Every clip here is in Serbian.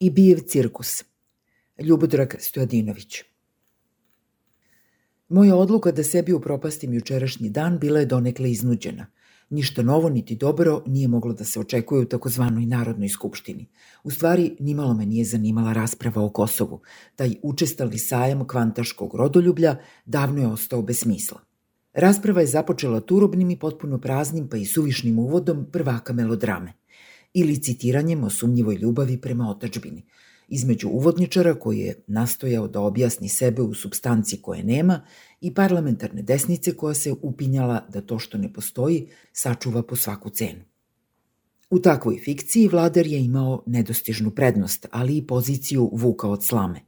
i Bijev cirkus. Ljubodrag Stojadinović. Moja odluka da sebi upropastim jučerašnji dan bila je donekle iznuđena. Ništa novo niti dobro nije moglo da se očekuje u takozvanoj Narodnoj skupštini. U stvari, nimalo me nije zanimala rasprava o Kosovu. Taj učestali sajam kvantaškog rodoljublja davno je ostao bez smisla. Rasprava je započela turobnim i potpuno praznim pa i suvišnim uvodom prvaka melodrame ili citiranjem o sumnjivoj ljubavi prema otačbini, između uvodničara koji je nastojao da objasni sebe u substanci koje nema i parlamentarne desnice koja se upinjala da to što ne postoji sačuva po svaku cenu. U takvoj fikciji vladar je imao nedostižnu prednost, ali i poziciju vuka od slame.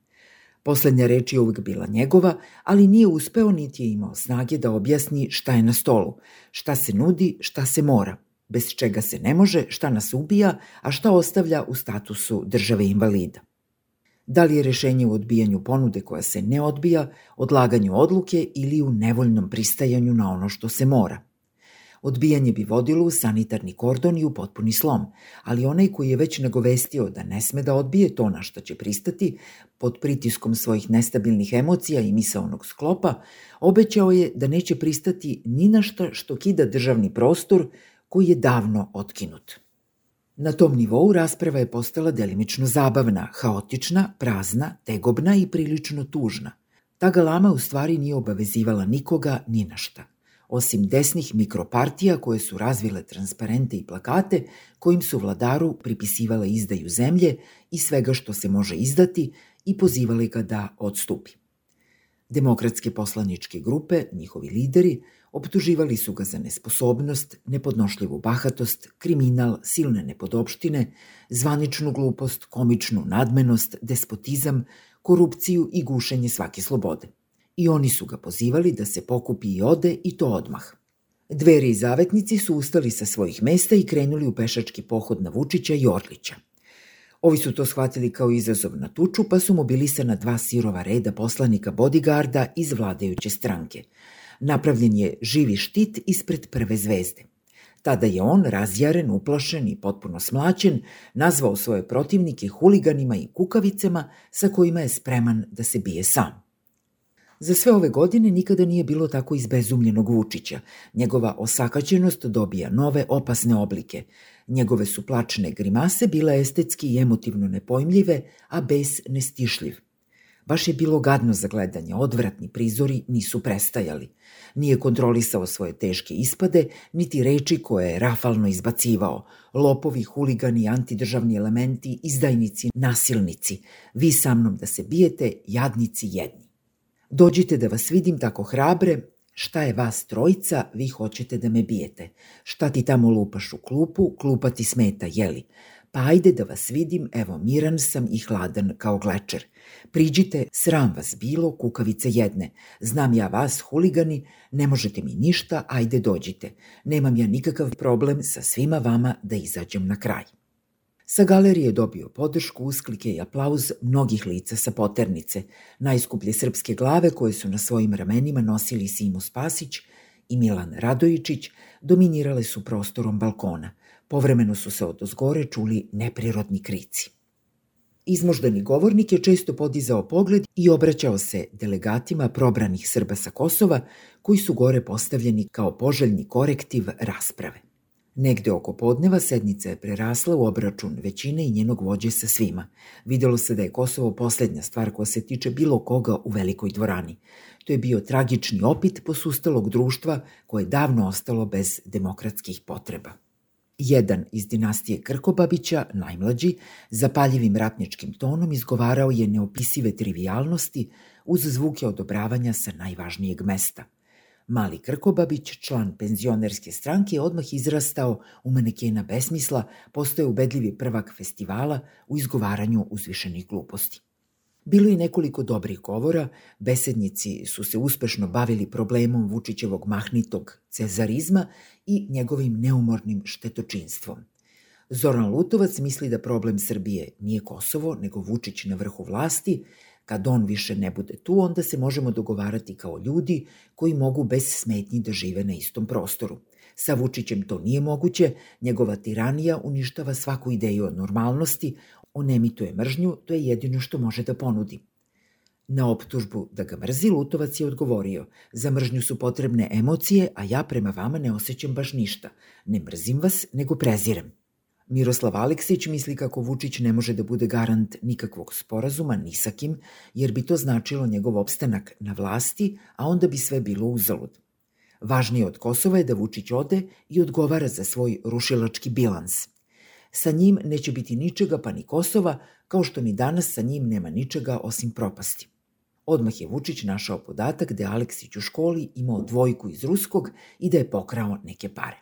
Poslednja reč je uvek bila njegova, ali nije uspeo niti je imao snage da objasni šta je na stolu, šta se nudi, šta se mora, bez čega se ne može, šta nas ubija, a šta ostavlja u statusu države invalida. Da li je rešenje u odbijanju ponude koja se ne odbija, odlaganju odluke ili u nevoljnom pristajanju na ono što se mora – Odbijanje bi vodilo u sanitarni kordon i u potpuni slom, ali onaj koji je već nagovestio da ne sme da odbije to na što će pristati, pod pritiskom svojih nestabilnih emocija i misaonog sklopa, obećao je da neće pristati ni na što što kida državni prostor koji je davno otkinut. Na tom nivou rasprava je postala delimično zabavna, haotična, prazna, tegobna i prilično tužna. Ta galama u stvari nije obavezivala nikoga ni na šta osim desnih mikropartija koje su razvile transparente i plakate kojim su vladaru pripisivale izdaju zemlje i svega što se može izdati i pozivali ga da odstupi. Demokratske poslaničke grupe, njihovi lideri, optuživali su ga za nesposobnost, nepodnošljivu bahatost, kriminal, silne nepodopštine, zvaničnu glupost, komičnu nadmenost, despotizam, korupciju i gušenje svake slobode – i oni su ga pozivali da se pokupi i ode i to odmah. Dveri i zavetnici su ustali sa svojih mesta i krenuli u pešački pohod na Vučića i Orlića. Ovi su to shvatili kao izazov na tuču, pa su mobilisana dva sirova reda poslanika bodyguarda iz vladajuće stranke. Napravljen je živi štit ispred prve zvezde. Tada je on, razjaren, uplašen i potpuno smlaćen, nazvao svoje protivnike huliganima i kukavicama sa kojima je spreman da se bije sam. Za sve ove godine nikada nije bilo tako izbezumljenog Vučića. Njegova osakaćenost dobija nove opasne oblike. Njegove su plačne grimase bile estetski i emotivno nepojmljive, a bes nestišljiv. Baš je bilo gadno za gledanje, odvratni prizori nisu prestajali. Nije kontrolisao svoje teške ispade, niti reči koje je rafalno izbacivao. Lopovi, huligani, antidržavni elementi, izdajnici, nasilnici. Vi sa mnom da se bijete, jadnici jedni. Dođite da vas vidim tako hrabre, šta je vas trojica, vi hoćete da me bijete. Šta ti tamo lupaš u klupu, klupa ti smeta, jeli? Pa ajde da vas vidim, evo miran sam i hladan kao glečer. Priđite, sram vas bilo, kukavice jedne. Znam ja vas, huligani, ne možete mi ništa, ajde dođite. Nemam ja nikakav problem sa svima vama da izađem na kraj. Sa galerije dobio podršku, usklike i aplauz mnogih lica sa poternice, najskuplje srpske glave koje su na svojim ramenima nosili Simo Spasić i Milan Radojičić, dominirale su prostorom balkona. Povremeno su se od ozgore čuli neprirodni krici. Izmoždani govornik je često podizao pogled i obraćao se delegatima probranih Srba sa Kosova, koji su gore postavljeni kao poželjni korektiv rasprave. Negde oko podneva sednica je prerasla u obračun većine i njenog vođe sa svima. Videlo se da je Kosovo poslednja stvar koja se tiče bilo koga u velikoj dvorani. To je bio tragični opit posustalog društva koje je davno ostalo bez demokratskih potreba. Jedan iz dinastije Krkobabića, najmlađi, zapaljivim ratničkim tonom izgovarao je neopisive trivialnosti uz zvuke odobravanja sa najvažnijeg mesta – Mali Krkobabić, član penzionerske stranke, odmah izrastao u manekena besmisla, postoje ubedljivi prvak festivala u izgovaranju uzvišenih gluposti. Bilo je nekoliko dobrih govora, besednici su se uspešno bavili problemom Vučićevog mahnitog cezarizma i njegovim neumornim štetočinstvom. Zoran Lutovac misli da problem Srbije nije Kosovo, nego Vučić na vrhu vlasti, Kad on više ne bude tu, onda se možemo dogovarati kao ljudi koji mogu bez smetnji da žive na istom prostoru. Sa Vučićem to nije moguće, njegova tiranija uništava svaku ideju o normalnosti, On emituje mržnju, to je jedino što može da ponudi. Na optužbu da ga mrzi, Lutovac je odgovorio, za mržnju su potrebne emocije, a ja prema vama ne osjećam baš ništa. Ne mrzim vas, nego prezirem. Miroslav Aleksić misli kako Vučić ne može da bude garant nikakvog sporazuma ni sa kim, jer bi to značilo njegov opstanak na vlasti, a onda bi sve bilo uzalud. Važnije od Kosova je da Vučić ode i odgovara za svoj rušilački bilans. Sa njim neće biti ničega pa ni Kosova, kao što ni danas sa njim nema ničega osim propasti. Odmah je Vučić našao podatak da je Aleksić u školi imao dvojku iz ruskog i da je pokrao neke pare.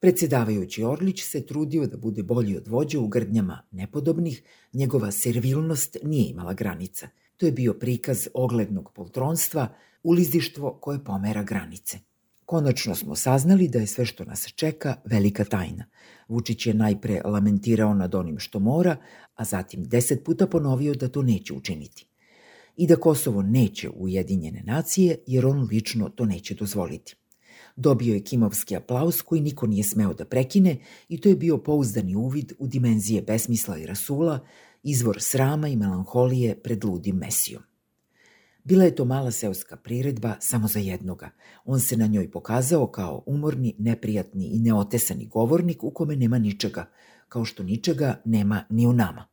Predsedavajući Orlić se trudio da bude bolji od vođe u grdnjama nepodobnih, njegova servilnost nije imala granica. To je bio prikaz oglednog poltronstva, ulizištvo koje pomera granice. Konačno smo saznali da je sve što nas čeka velika tajna. Vučić je najpre lamentirao nad onim što mora, a zatim deset puta ponovio da to neće učiniti. I da Kosovo neće Ujedinjene nacije, jer on lično to neće dozvoliti. Dobio je kimovski aplauz koji niko nije smeo da prekine i to je bio pouzdani uvid u dimenzije besmisla i rasula, izvor srama i melanholije pred ludim mesijom. Bila je to mala seoska priredba samo za jednoga. On se na njoj pokazao kao umorni, neprijatni i neotesani govornik u kome nema ničega, kao što ničega nema ni u nama.